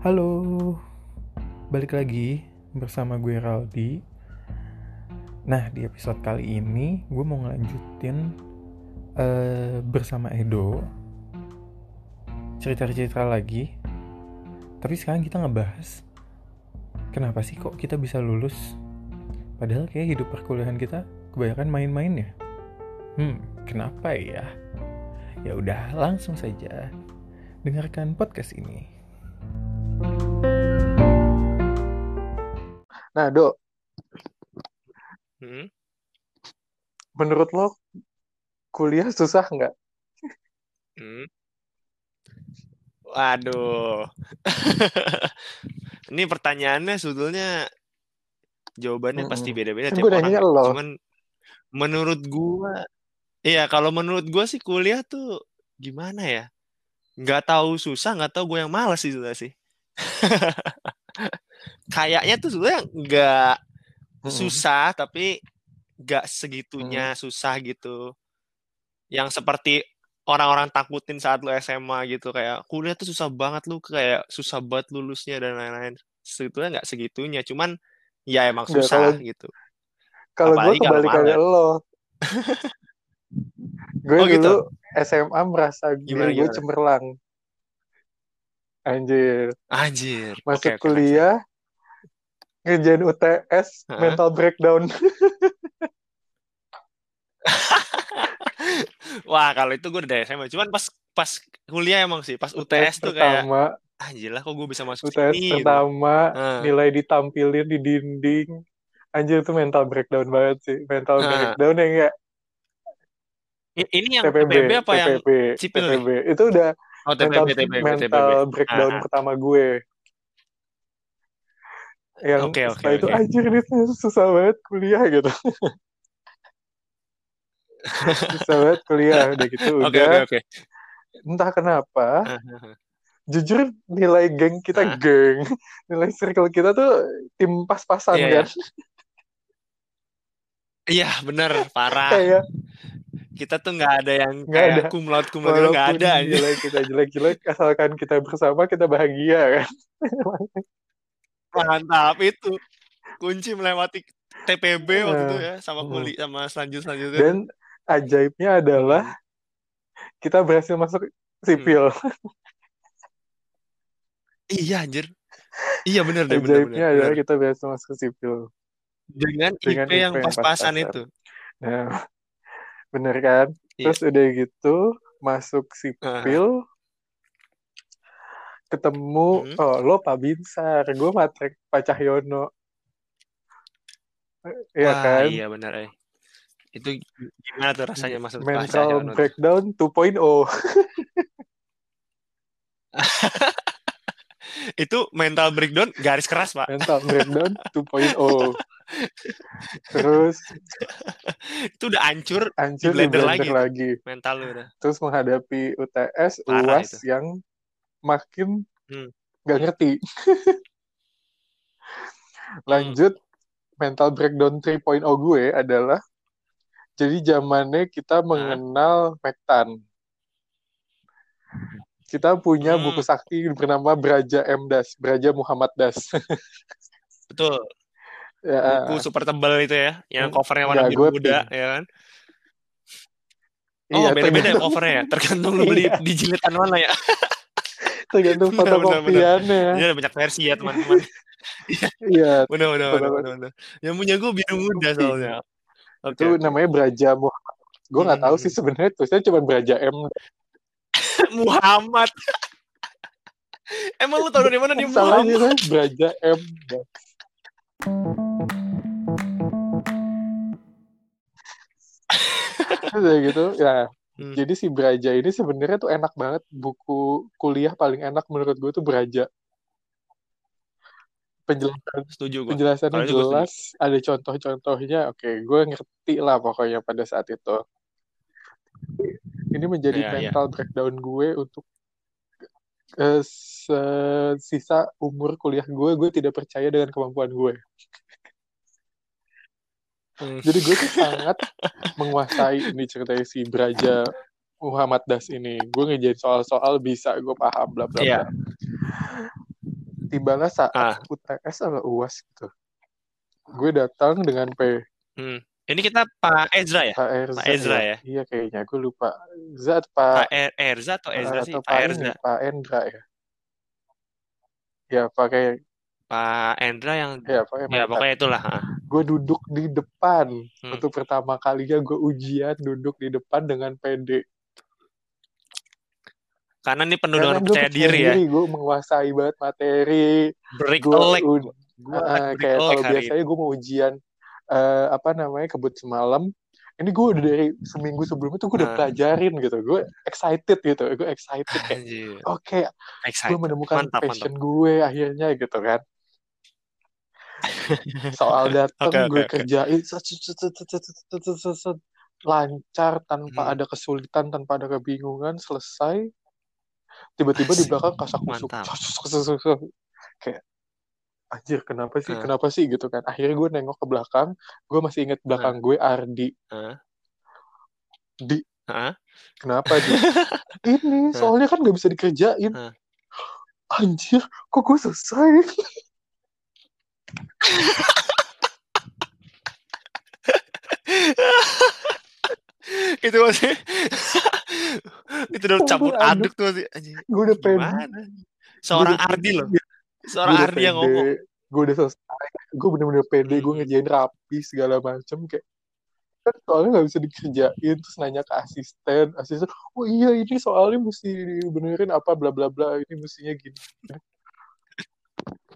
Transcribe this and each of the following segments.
Halo, balik lagi bersama gue Raldi. Nah, di episode kali ini gue mau ngelanjutin uh, bersama Edo cerita-cerita lagi. Tapi sekarang kita ngebahas kenapa sih kok kita bisa lulus? Padahal kayak hidup perkuliahan kita kebanyakan main-main ya. Hmm, kenapa ya? Ya udah, langsung saja dengarkan podcast ini. Nah, Dok, Hmm? menurut lo kuliah susah nggak? Hmm. Waduh. Ini pertanyaannya sebetulnya jawabannya pasti Mm-mm. beda-beda Kan tiap gue orang. lo. Cuman menurut gua Iya, kalau menurut gua sih kuliah tuh gimana ya? Nggak tahu susah, nggak tahu gue yang malas sebenarnya sih. Kayaknya tuh sebenarnya nggak Mm-mm. susah, tapi nggak segitunya susah gitu. Yang seperti orang-orang takutin saat lu SMA gitu kayak kuliah tuh susah banget lu kayak susah banget lulusnya dan lain-lain. Sebetulnya nggak segitunya, cuman ya emang susah kalau- gitu. Kalau gue kebalikannya lo. gue Oh, gitu? dulu SMA merasa Gimana, diri gue cemerlang. Anjir, Anjir. masuk oke, kuliah, ngerjain UTS, Hah? mental breakdown. Wah, kalau itu gue dari SMA. Cuman pas pas kuliah emang sih, pas UTS UTS tuh kayak pertama, anjir lah kok gue bisa masuk UTS sini gitu. pertama, Nah. nilai ditampilin di dinding. Anjir itu mental breakdown banget sih. Mental Nah. breakdown ya enggak? I- Ini yang TPB, TPB apa yang TPB, Cipil nih? TPB. Itu udah Oh, mental, TPB, TPB, mental TPB. breakdown Ah. pertama gue. Yang Oke, oke, setelah itu oke. anjir ini susah banget kuliah gitu. susah banget kuliah udah gitu Oke, udah oke, oke. entah kenapa Ah, jujur nilai geng kita Ah. geng nilai circle kita tuh tim pas-pasan Iya, kan Iya, bener, parah. kayak Kita tuh nggak ada yang Nggak kayak ada. laude gitu, nggak ada nilai kita jelek-jelek asalkan kita bersama kita bahagia kan Mantap itu. Kunci melewati TPB waktu itu ya sama hmm. kuli sama selanjut selanjutnya. dan ajaibnya adalah kita berhasil masuk sipil Iya anjir. Iya bener deh ajaibnya bener. adalah bener. kita berhasil masuk sipil Dengan, dengan IP yang IP yang pas-pasan itu. nah bener kan Iya. terus udah gitu masuk sipil ketemu Hmm. oh lo Pak Binsar gue matrek Pak Cahyono Iya kan iya bener eh. Itu gimana tuh rasanya masuk Pak mental Cahyono tuh? breakdown 2.0 Itu mental breakdown garis keras, Pak. mental breakdown 2.0 terus Itu udah hancur hancur di blender blender lagi. lagi, mental lu udah. terus menghadapi UTS Parah UAS itu. yang makin Hmm. gak ngerti lanjut mental breakdown 3.0 gue adalah jadi zamannya kita mengenal Mektan kita punya Hmm. buku sakti bernama Braja M Das Braja Muhammad Das Betul. ya, Buku super tebal itu ya, yang Hmm, covernya warna enggak, biru muda, ya kan? iya, Oh, beda-beda ya covernya ya. Tergantung lu beli Iya. di jilitan mana ya. Tergantung fotokopiannya. Ada banyak versi ya, teman-teman. iya. Benar, benar, benar. Yang punya gue biru muda soalnya. Oke, itu namanya Braja Muhammad. Gue nggak tahu Hmm. sih sebenarnya tulisnya cuma Braja M. Muhammad. Emang lu tau dari mana dia salahnya kan Braja M. Udah gitu ya Hmm. jadi si Braja ini sebenarnya tuh enak banget buku kuliah paling enak menurut gue tuh Braja penjelasan Setuju gue. penjelasannya itu gue setuju. jelas ada contoh-contohnya oke gue ngerti lah pokoknya pada saat itu ini menjadi Iya, iya. mental breakdown gue untuk se- sisa umur kuliah gue gue tidak percaya dengan kemampuan gue Hmm. jadi gue tuh sangat menguasai ini ceritanya si Braja Muhammad Das ini gue ngejain soal-soal bisa gue paham bla bla Iya. bla tibalah saat Ah. UTS atau UAS gitu. Gue datang dengan P Hmm. Ini kita Pak Ezra ya? Pak Erza Pak Ezra ya? Iya kayaknya gue lupa. Zat Pak Pak Er- Erza atau Ezra sih? atau Pak Pak Erza. ini, Pak Endra ya. Ya pakai Pak Endra yang ya pakai ya pokoknya itulah. ah. Gue duduk di depan. Hmm. untuk pertama kalinya gue ujian duduk di depan dengan PD Karena ini penuh dengan gue percaya diri ya. gue menguasai banget materi. Break gue Gue break kayak kalau biasanya gue mau ujian eh, apa namanya kebut semalam. Ini gue udah dari seminggu sebelumnya tuh gue udah Ah. pelajarin gitu. Gue excited gitu gue excited kayak oke gue Excited. menemukan Mantap, passion gue akhirnya gitu kan soal datang okay, gue okay, kerjain okay. lancar tanpa hmm. ada kesulitan tanpa ada kebingungan selesai tiba-tiba di belakang kasak kusuk kayak anjir kenapa sih uh. kenapa sih gitu kan akhirnya gue nengok ke belakang gue masih inget belakang uh. gue Ardi uh. di uh. kenapa di ini soalnya kan nggak bisa dikerjain uh. anjir kok gue selesai itu masih itu udah campur Campur aduk tuh masih. Gue udah pede? Seorang Gua udah Ardi loh. Seorang Gua Ardi yang ngomong. gue udah selesai. Gue bener-bener pede. Gue ngerjain rapi segala macem kayak kan soalnya nggak bisa dikerjain terus nanya ke asisten. Asisten oh iya ini soalnya mesti dibenerin apa bla bla bla ini mestinya gini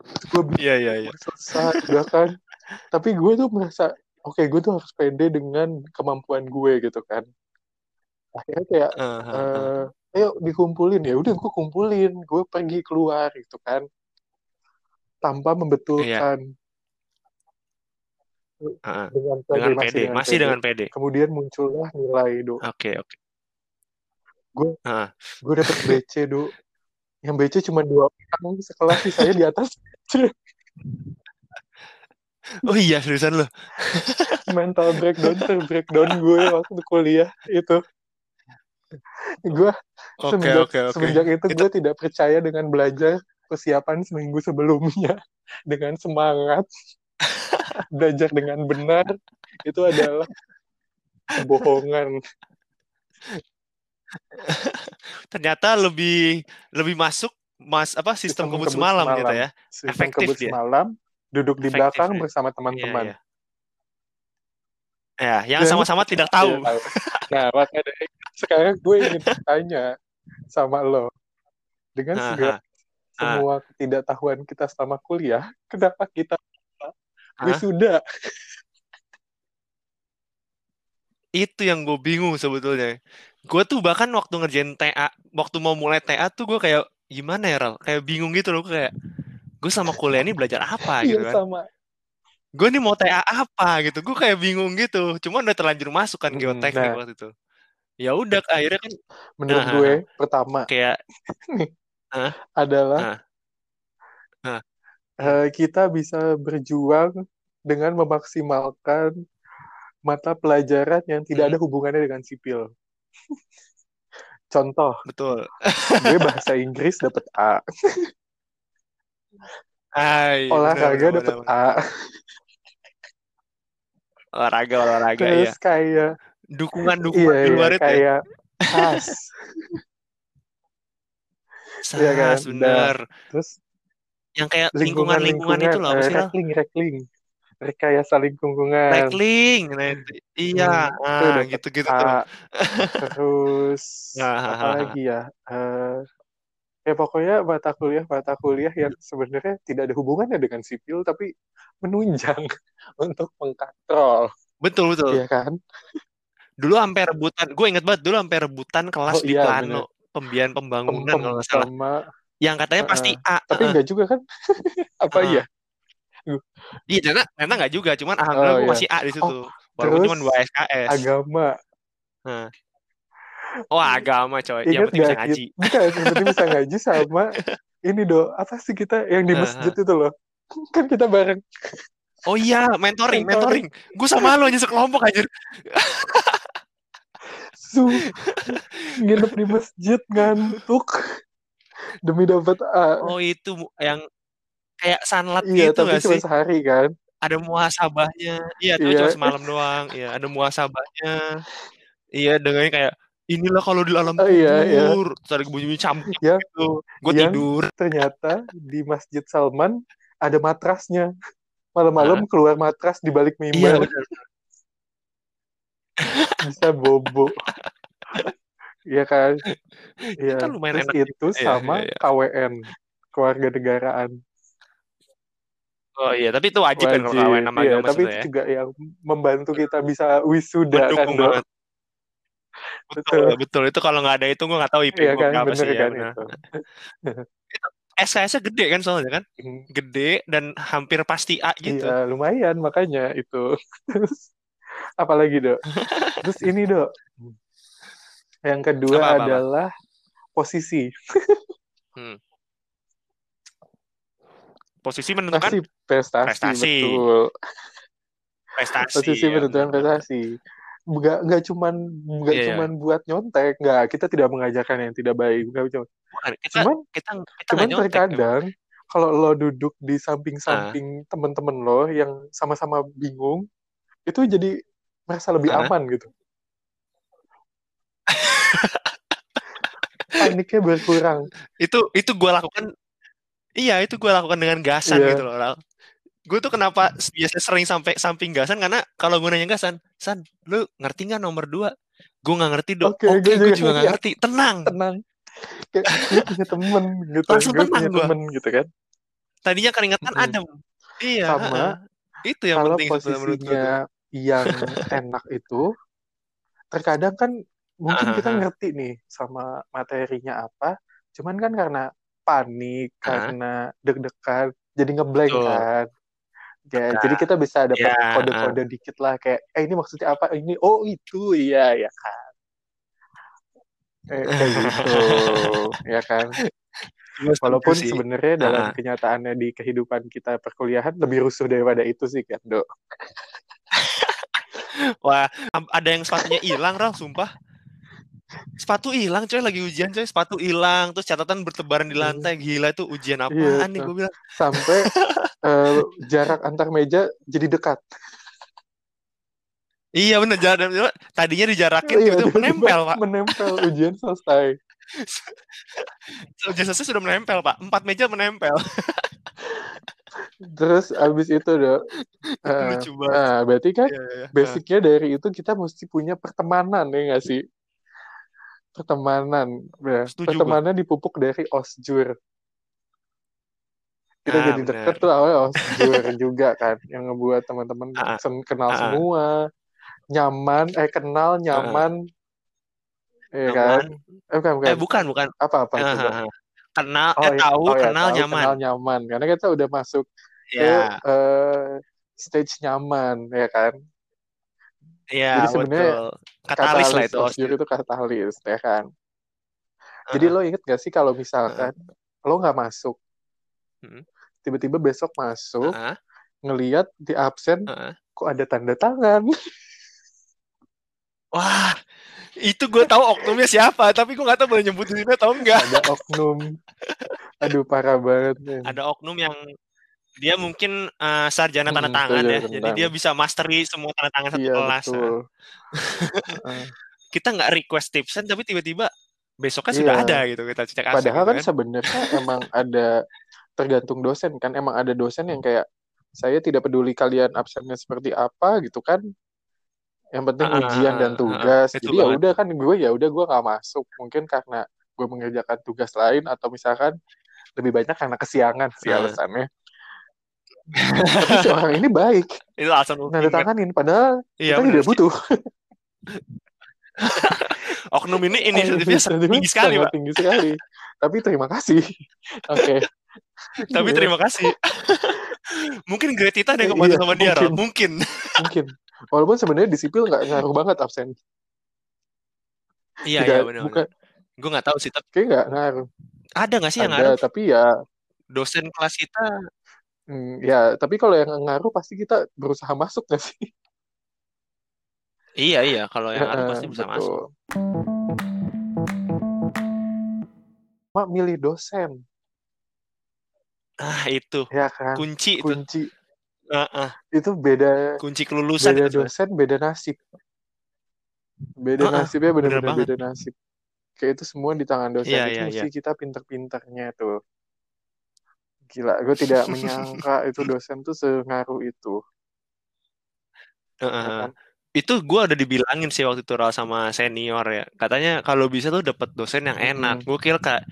gue Iya iya iya. selesai udah kan? Tapi gue tuh merasa oke gue tuh harus pede dengan kemampuan gue gitu kan. Akhirnya kayak Ah, ah, ah. eh ayo dikumpulin. Ya udah gue kumpulin. Gue pergi keluar gitu kan. Tanpa membetulkan. Ah, ah. dengan Dengan masih PD, masih dengan PD. kemudian muncullah nilai do Oke oke. Gua- Ah, gue dapet BC do yang BC cuma dua orang sekelas sih saya di atas. Oh iya seriusan lo. mental breakdown ter breakdown gue waktu kuliah itu. Gue Oke semenjak, oke oke. semenjak itu Itu- gue tidak percaya dengan belajar persiapan seminggu sebelumnya. Dengan semangat. Belajar dengan benar itu adalah kebohongan Ternyata lebih lebih masuk mas apa sistem, kebut semalam, gitu ya. Sistem Efektif kebut dia. semalam duduk di Efektif belakang ya. bersama teman-teman iya. Ya, yang Dan- sama-sama tidak tahu. Iya, nah maka dari itu, sekarang gue ingin bertanya sama lo dengan segala semua ketidaktahuan kita selama kuliah kenapa kita wisuda Itu yang gue bingung sebetulnya. Gue tuh bahkan waktu ngerjain TA, waktu mau mulai TA tuh gue kayak gimana ya Ral? Kayak bingung gitu loh kayak gue sama kuliah ini belajar apa Iya gitu kan. sama Gue nih mau TA apa gitu. Gue kayak bingung gitu. Cuman udah terlanjur masuk kan geoteknik nah. waktu itu. Ya udah akhirnya kan menurut Aha. gue pertama kayak adalah Ah. Ah. eh, kita bisa berjuang dengan memaksimalkan mata pelajaran yang tidak Hmm. ada hubungannya dengan sipil. Contoh, betul. gue bahasa Inggris dapat A, Hai, olahraga benar, dapat benar, A, benar. olahraga olahraga ya. terus kayak Dukungan dukungan iya di luar iya itu ya. kayak SAS, iya kan? Sas, bener. terus Yang kayak lingkungan lingkungan itu loh apa eh, sih Ral? rekling rekling, rekayasa lingkungan. Rekling. Nah. Iya, Hmm, ah, gitu-gitu tuh. Terus apa lagi ya? Eh, ya pokoknya mata kuliah mata kuliah yang sebenarnya tidak ada hubungannya dengan sipil tapi menunjang untuk mengkontrol, Betul betul. ya kan? Dulu sampai rebutan, gue inget banget dulu sampai rebutan kelas Oh, di iya, plano pembiayaan pembangunan Pem- kalau nggak salah. Yang katanya pasti A. tapi Heeh. enggak juga kan? Apa Heeh. iya? Iya, ternyata ternyata nggak juga, cuman alhamdulillah Oh, gue iya. masih A di situ. Oh, Walaupun cuma dua SKS. Agama. Heeh. Oh, agama coy. Yang Ingat penting bisa ngaji. Bukan, yang penting bisa ngaji sama ini do apa sih kita yang di masjid itu loh. Kan kita bareng. Oh iya, mentoring, Mentoring. mentoring. Gue sama lo aja sekelompok anjir. Su nginep di masjid ngantuk demi dapat A. Oh itu yang kayak sunlight Iya, gitu tapi gak cuma sih? sehari kan. Ada muhasabahnya. Iya, tapi Iya. cuma semalam doang. Iya, ada muhasabahnya. Iya, dengannya kayak inilah kalau di alam Oh, iya, iya. Terus ada bunyi camkik Ya, gitu. Gue yang tidur. ternyata di Masjid Salman ada matrasnya. Malam-malam keluar matras di balik Iya, mimbar benar. bisa bobo. Iya kan? Iya. Kan lumayan Terus enak itu juga. Iya, sama iya, iya. KWN, keluarga negaraan. Oh iya, tapi itu wajib, kan kalau kawin sama Iya, agama tapi itu ya. juga yang membantu kita bisa wisuda kan, Mendukung Dok. banget. Betul, Betul. betul. Itu kalau nggak ada itu gue nggak tahu IP Iya gue kan, berapa sih ya. kan itu. SKS-nya gede kan soalnya kan? Hmm, Gede dan hampir pasti A gitu. Iya, lumayan makanya itu. Terus apalagi, Dok? Terus ini, Dok. Yang kedua Apa, apa, apa? adalah posisi. Posisi menentukan Masih prestasi, Prestasi. betul. prestasi. Posisi ya, prestasi. Nggak, nggak cuman nggak Iya, iya. cuman buat nyontek, nggak. Kita tidak mengajarkan yang tidak baik. Nggak cuma. Bukan, kita Cuman, kita kita cuman nyontek terkadang kalau lo duduk di samping-samping temen-temen lo yang sama-sama bingung, itu jadi merasa lebih Hah? aman gitu. Paniknya berkurang. Itu itu gue lakukan. Iya, itu gue lakukan dengan gasan Iya. gitu loh. Gue tuh kenapa biasanya sering sampai samping gasan karena kalau gue nanya gasan, San, lu ngerti nggak nomor dua? Gue nggak ngerti dok. Oke, Oke, gue gue juga nggak ngerti. Tenang. Tenang. Kayak gue punya temen gitu. Langsung gue punya gua. temen gitu kan. Tadinya keringetan Mm-mm. adem. Iya. Sama. Itu yang kalau penting posisinya yang enak itu terkadang kan mungkin kita ah, ah. ngerti nih sama materinya apa cuman kan karena panik Ah. karena deg-degan jadi ngeblank kan ya Nah, jadi kita bisa dapat ya, kode-kode dikit lah kayak eh ini maksudnya apa? Ini oh itu. Iya ya kan. Eh, kayak gitu ya kan. Walaupun sebenarnya dalam Ah. kenyataannya di kehidupan kita perkuliahan lebih rusuh daripada itu sih kan dok Wah, ada yang sepatunya hilang, Ral, sumpah. Sepatu hilang, coy, lagi ujian, coy. Sepatu hilang, terus catatan bertebaran di lantai. Gila itu ujian. Iya, apaan nih, tuh. gue bilang. sampai eh, jarak antar meja jadi dekat. Iya bener, jarak, tadinya dijarakin, Iya, tiba-tiba menempel, Pak. Menempel ujian selesai. Ujian selesai sudah menempel, Pak. Empat meja menempel. Terus abis itu dok, banget. nah berarti kan Iya, iya. basicnya dari itu kita mesti punya pertemanan ya nggak sih? Pertemanan, Nah, Setuju pertemanan dipupuk dari osjur. Kita Nah, jadi bener. deket tuh awalnya osjur juga kan, yang ngebuat teman-teman sen- kenal ah. semua, nyaman, eh kenal, nyaman, ya kan? Eh bukan bukan, Eh, bukan, bukan. apa apa coba? ah. Kenal, Oh, eh, ya, tahu, oh ya, kenal, tahu, nyaman. kenal nyaman. Karena kita udah masuk ke Ya, eh, stage nyaman, ya kan? Ya, sebenarnya betul. Katalis lah itu. osjur itu katalis, ya kan? Jadi ah. lo inget gak sih kalau misalkan lo nggak masuk, Hmm. tiba-tiba besok masuk, Ah, ngeliat di absen, ah. kok ada tanda tangan? Wah, itu gue tahu oknumnya siapa, tapi gue nggak tahu boleh nyebutin ini atau enggak. ada oknum. Aduh, parah banget. nih. Ada oknum yang dia mungkin eh, sarjana tanda Hmm, tangan ya, jadi dia bisa mastery semua tanda tangan satu Iya, kelas. betul. Nah, kita nggak request tipsen, tapi tiba-tiba besoknya Iya. sudah ada gitu kita cek absen Padahal gitu kan. sebenarnya emang ada tergantung dosen kan emang ada dosen yang kayak saya tidak peduli kalian absennya seperti apa gitu kan. Yang penting Ah, ujian dan tugas. itu jadi ya udah kan gue ya udah gue nggak masuk. Mungkin karena gue mengerjakan tugas lain atau misalkan lebih banyak karena kesiangan sih Ah. alasannya tapi si orang ini baik Itu alasan nanda tanganin padahal Iya, kita tidak butuh Oknum ini inisiatifnya Inisiatifnya tinggi sekali, Pak. tinggi sekali tapi terima kasih oke Tapi Iya. terima kasih. mungkin grade kita ada yang Iya, kebantu sama dia, mungkin. Mungkin. mungkin walaupun sebenarnya di sipil nggak ngaruh banget absen Iya, Tidak, iya benar. bukan Gue nggak tahu sih, tapi kayak nggak ngaruh ada nggak sih yang ada ngaruh? tapi ya Dosen kelas kita hmm, ya tapi kalau yang ngaruh pasti kita berusaha masuk nggak sih Iya iya, kalau yang ngaruh pasti bisa masuk. Mak milih dosen Ah, itu. ya kan Kunci itu. kunci Heeh. itu beda kunci kelulusan beda itu. dosen beda nasib beda Heeh, nasibnya bener benar-benar beda nasib kayak itu semua di tangan dosen Iya, itu iya, mesti kita pinter-pinternya tuh gila gue tidak menyangka itu dosen tuh sengaruh itu Heeh. kan Itu gue udah dibilangin sih waktu itu Ral sama senior ya. Katanya kalau bisa tuh dapat dosen yang enak. Mm-mm. Gue kira kayak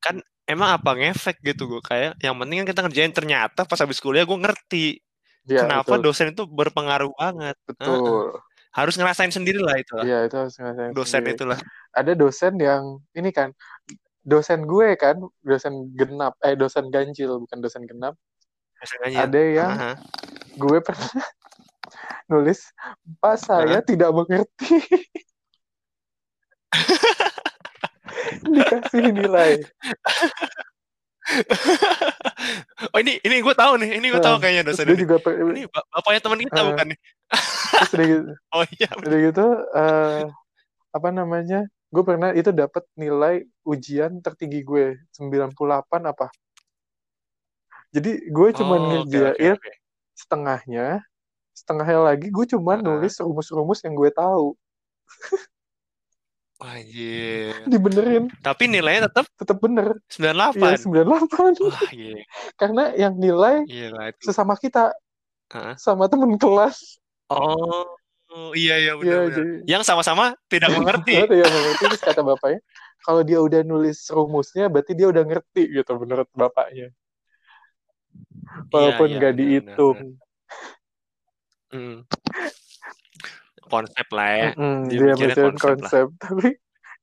kan emang apa ngefek gitu gue kayak yang penting kan kita ngerjain ternyata pas habis kuliah gue ngerti ya kenapa betul dosen itu berpengaruh banget. Betul Harus ngerasain sendiri lah itu. Iya itu harus ngerasain Dosen sendiri. itulah. Ada dosen yang ini kan dosen gue kan dosen genap eh dosen ganjil bukan dosen genap. Biasanya. Ada yang Aha. gue pernah nulis Pak saya tidak mengerti. Dikasih nilai. oh ini ini gue tahu nih, ini gue tahu Nah, kayaknya Terus dosen ini. juga per- Ini bap- bapaknya teman kita Ah. bukan nih? terus udah gitu, Oh iya. udah gitu eh, apa namanya? Gue pernah itu dapat nilai ujian tertinggi gue 98 apa? Jadi gue cuma Oh, ngerjain oke. setengahnya, setengahnya lagi gue cuma Ah. nulis rumus-rumus yang gue tahu, Anjir. dibenerin, Tapi nilainya tetap tetap bener. 98. Iya 98. Wah, iya. Karena yang nilai Gila itu. sesama kita, Hah? sama temen kelas. Oh, iya iya Iya, benar-benar. jadi Yang sama-sama tidak mengerti. Ada yang mengerti terus kata bapaknya, kalau dia udah nulis rumusnya berarti dia udah ngerti gitu menurut bapaknya. Walaupun iya, nggak benar, dihitung. Hmm. Konsep lah ya. Mm-mm, Dia dia mikirnya mikirin konsep lah. konsep, tapi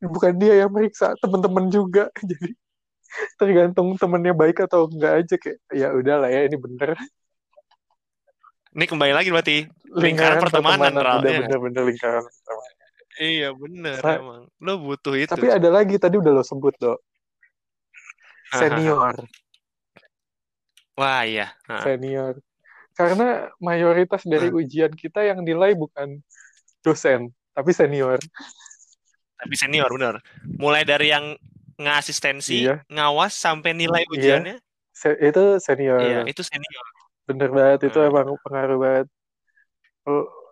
bukan dia yang meriksa, teman-teman juga. Jadi tergantung temennya baik atau enggak aja kayak ya udahlah ya ini bener Ini kembali lagi berarti lingkaran pertemanan, Ral. udah Iya. bener-bener lingkaran pertemanan. Iya bener Sa- emang. Lo butuh itu. Tapi ada lagi tadi udah lo sebut dok senior, Wah iya. Ha. senior. Karena mayoritas dari Ah. ujian kita yang nilai bukan dosen, tapi senior. Tapi senior bener. Mulai dari yang ngasistensi, Iya. ngawas sampai nilai Iya. ujiannya, Se- itu senior. iya itu senior. Bener banget, itu Ah. emang pengaruh banget.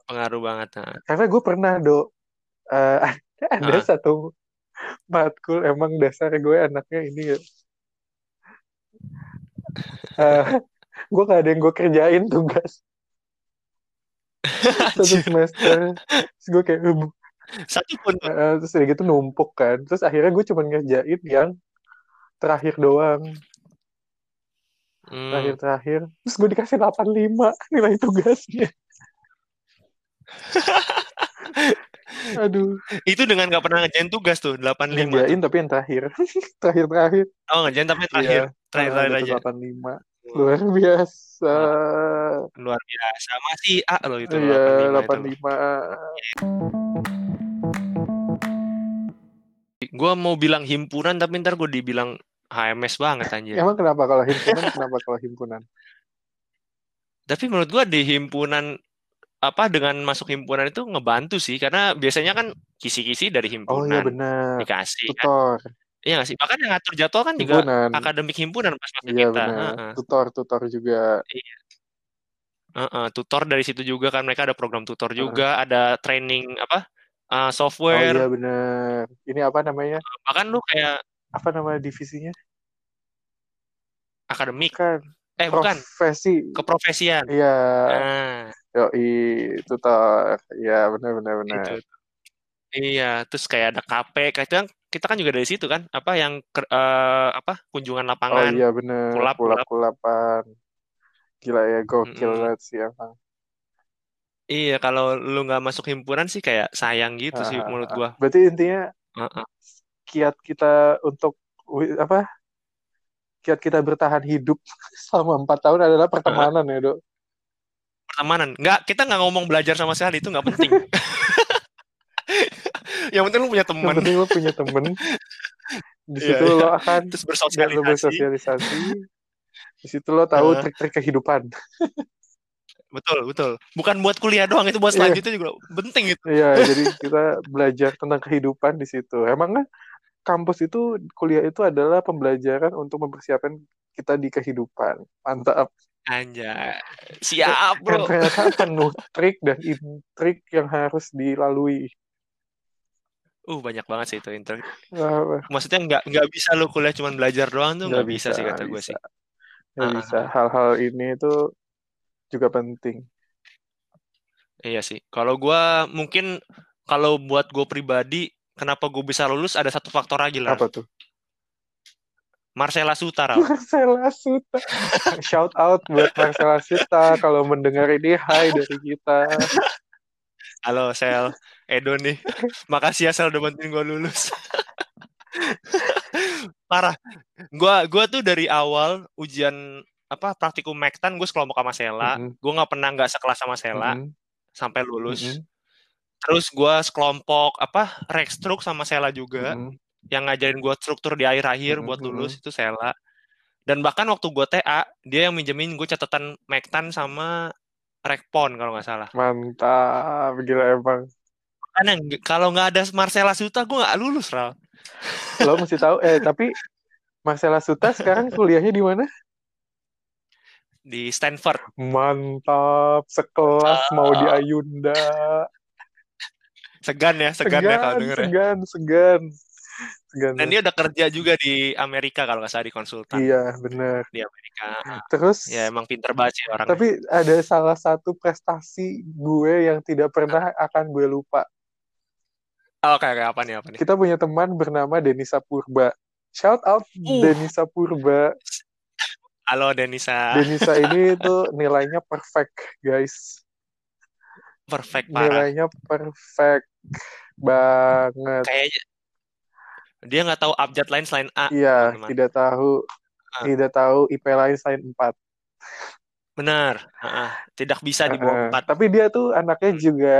Pengaruh banget. Nah. karena gue pernah dok, eh, ada Ah. satu matkul emang dasar gue anaknya ini ya. Eh, gue gak ada yang gue kerjain tugas satu semester. Terus gue kayak, Satu pun. eh, terus udah gitu numpuk kan. Terus akhirnya gue cuma ngerjain yang terakhir doang, Hmm. terakhir-terakhir. Terus gue dikasih 85 nilai tugasnya. Aduh, Itu dengan nggak pernah ngerjain tugas tuh 85 tuh. ngerjain tapi yang terakhir. Terakhir-terakhir. Oh ngerjain tapi yang terakhir. Iya, Terakhir-terakhir eh, aja. dapat 85. Luar biasa. Luar biasa. Masih A loh itu Iya, 85 itu. 85. Gue mau bilang himpunan tapi ntar gue dibilang HMS banget anjir. Emang kenapa kalau himpunan? kenapa kalau himpunan? Tapi menurut gue di himpunan apa dengan masuk himpunan itu ngebantu sih karena biasanya kan kisi-kisi dari Oh iya himpunan benar. dikasih kan. Tutor. Iya nggak sih? Bahkan yang ngatur jadwal kan juga Himpunan. akademik himpunan pas masuk Iya kita. benar. Heeh. Tutor, tutor juga. Heeh, tutor dari situ juga kan mereka ada program tutor juga, ada training apa? uh, Oh iya software. benar. Ini apa namanya? Bahkan lu kayak Apa nama divisinya? akademik. Kan Eh bukan, profesi. keprofesian. Iya. Nah, Yoi, tutor. Iya, benar benar benar. itu. Iya, terus kayak ada KP, kayak itu kan kita kan juga dari situ kan, apa yang eh, apa kunjungan Oh lapangan. iya benar. Kulap, Kulap kulap. kulapan. Gila ya, gokil Mm-mm. banget sih emang. Iya, kalau lu nggak masuk himpunan sih kayak sayang gitu sih Ah, menurut ah, ah. gua. Berarti intinya Heeh. Kiat kita untuk apa? Kiat kita bertahan hidup selama empat tahun adalah pertemanan ya dok. Pertemanan. Nggak, kita nggak ngomong belajar sama sekali, itu nggak penting. Yang penting lu punya Yang teman, penting lo punya temen. Di Iya, situ iya. lo akan terus bersosialisasi. bersosialisasi. Di situ lo tahu Heeh. trik-trik kehidupan. Betul, betul. Bukan buat kuliah doang, itu buat Iya. selanjutnya juga penting gitu. Iya, jadi kita belajar tentang kehidupan di situ. Emang kan kampus itu kuliah itu adalah pembelajaran untuk mempersiapkan kita di kehidupan. Mantap. Anjay. Siap, Dan bro. ternyata penuh trik dan intrik yang harus dilalui. Uh, banyak banget sih itu inter. Wah, Maksudnya nggak nggak bisa lu kuliah cuma belajar doang tuh nggak nggak bisa, sih kata gue bisa. sih. Nggak Ah, bisa. Hal-hal ini itu juga penting. Iya sih. Kalau gua mungkin kalau buat gue pribadi, kenapa gue bisa lulus ada satu faktor lagi lah. Apa tuh? Marcella Suta, Ral. Marcella Suta. Shout out buat Marcella Suta kalau mendengar ini hai dari kita. Halo Sel, Edo nih. Makasih ya Sel udah bantuin gue lulus. Parah. Gua gua tuh dari awal ujian apa praktikum Mektan gue sekelompok sama Sela. Mhm. Gue nggak pernah nggak sekelas sama Sela Mhm, sampai lulus. mhm, Terus gue sekelompok apa Rextruk sama Sela juga mhm. yang ngajarin gue struktur di akhir-akhir Mhm, buat lulus itu Sela. Dan bahkan waktu gue TA dia yang minjemin gue catatan Mektan sama Rekpon kalau nggak salah. Mantap, gila emang. Karena kalau nggak ada Marcella Suta gue nggak lulus Ral. Lo mesti tahu eh tapi Marcella Suta sekarang kuliahnya di mana? di Stanford. Mantap, sekelas mau di Ayunda. Segan ya, segan, ya kalau denger ya. segan, segan. Segan. Dan dia udah kerja juga di Amerika kalau nggak salah di konsultan Iya, benar. di Amerika. Terus Ya emang pinter banget sih orangnya. tapi ada salah satu prestasi gue yang tidak pernah akan gue lupa. Oh, kayak, kayak apa nih apa nih? Kita punya teman bernama Denisa Purba. Shout out Uh. Denisa Purba. Halo Denisa, Denisa ini tuh nilainya perfect, guys. perfect parah. Nilainya perfect banget. Kayaknya dia nggak tahu abjad lain selain A. Iya, teman-teman. tidak tahu Ah. tidak tahu IP lain selain 4. Benar. Heeh. Tidak bisa di bawah Heeh. empat. Tapi dia tuh anaknya Hmm. juga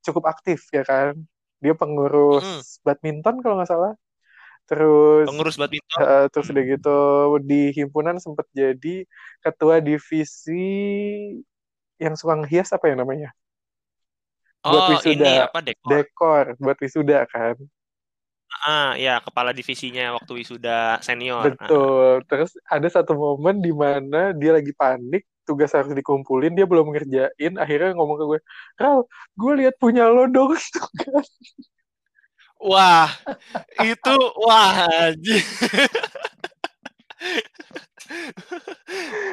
cukup aktif ya kan. Dia pengurus Mm. badminton kalau nggak salah. Terus Pengurus badminton. eh, terus udah gitu di himpunan sempat jadi ketua divisi yang suka ngehias apa ya namanya? Buat Oh, wisuda. ini apa dekor? Dekor buat wisuda kan. Ah, ya kepala divisinya waktu wisuda senior. Ah. Betul. Terus ada satu momen di mana dia lagi panik, tugas harus dikumpulin, dia belum ngerjain, akhirnya ngomong ke gue, Ral, gue lihat punya lo dong tugas. Wah, itu wah.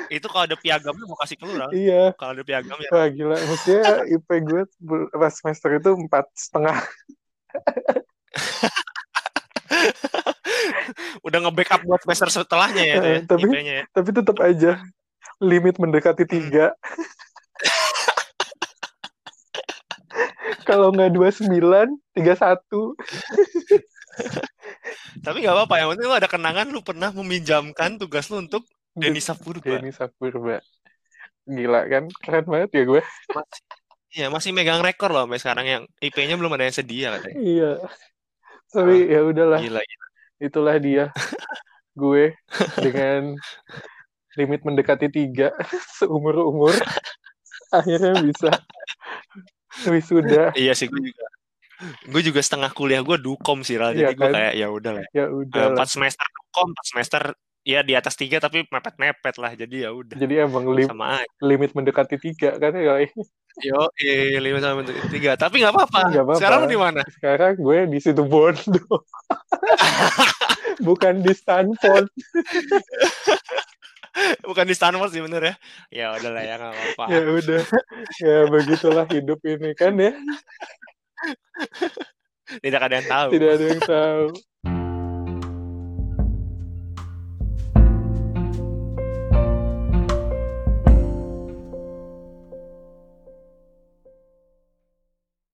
itu kalau ada piagamnya mau kasih keluar. Iya. Kalau ada piagam ya. Wah gila, maksudnya IP gue pas semester itu empat setengah. Udah nge-backup buat semester setelahnya ya, itu ya Eh, tapi- ya. Tapi tetap aja limit mendekati tiga. Kalau nggak 29, 31. Tapi nggak apa-apa, yang penting lu ada kenangan lu pernah meminjamkan tugas lu untuk Denisa Purba. Denny Sapurba. Gila kan? Keren banget ya gue. Iya, masih megang rekor loh sampai sekarang yang IP-nya belum ada yang sedia katanya. Iya. Tapi ya udahlah, Gila, gila. itulah dia. gue dengan limit mendekati tiga seumur-umur akhirnya bisa wisuda. Iya sih, gue juga. Gue juga setengah kuliah gue dukom sih, Ral. Iya Jadi gue kan? kayak ya udah lah. Ya Eh, udah. Empat semester dukom, empat semester ya di atas tiga tapi mepet-mepet lah. Jadi ya udah Jadi emang lim- sama aja. limit mendekati tiga kan ya. Yo, eh, lima sama bentuk tiga. Tapi nggak apa-apa. Apa-apa. Sekarang di mana? Sekarang gue di situ Bondo. Bukan di Stanford. Bukan di Stanford sih bener ya. Ya udah lah ya nggak apa-apa. Ya udah. Ya begitulah hidup ini kan ya. Tidak ada yang tahu. Tidak ada yang tahu.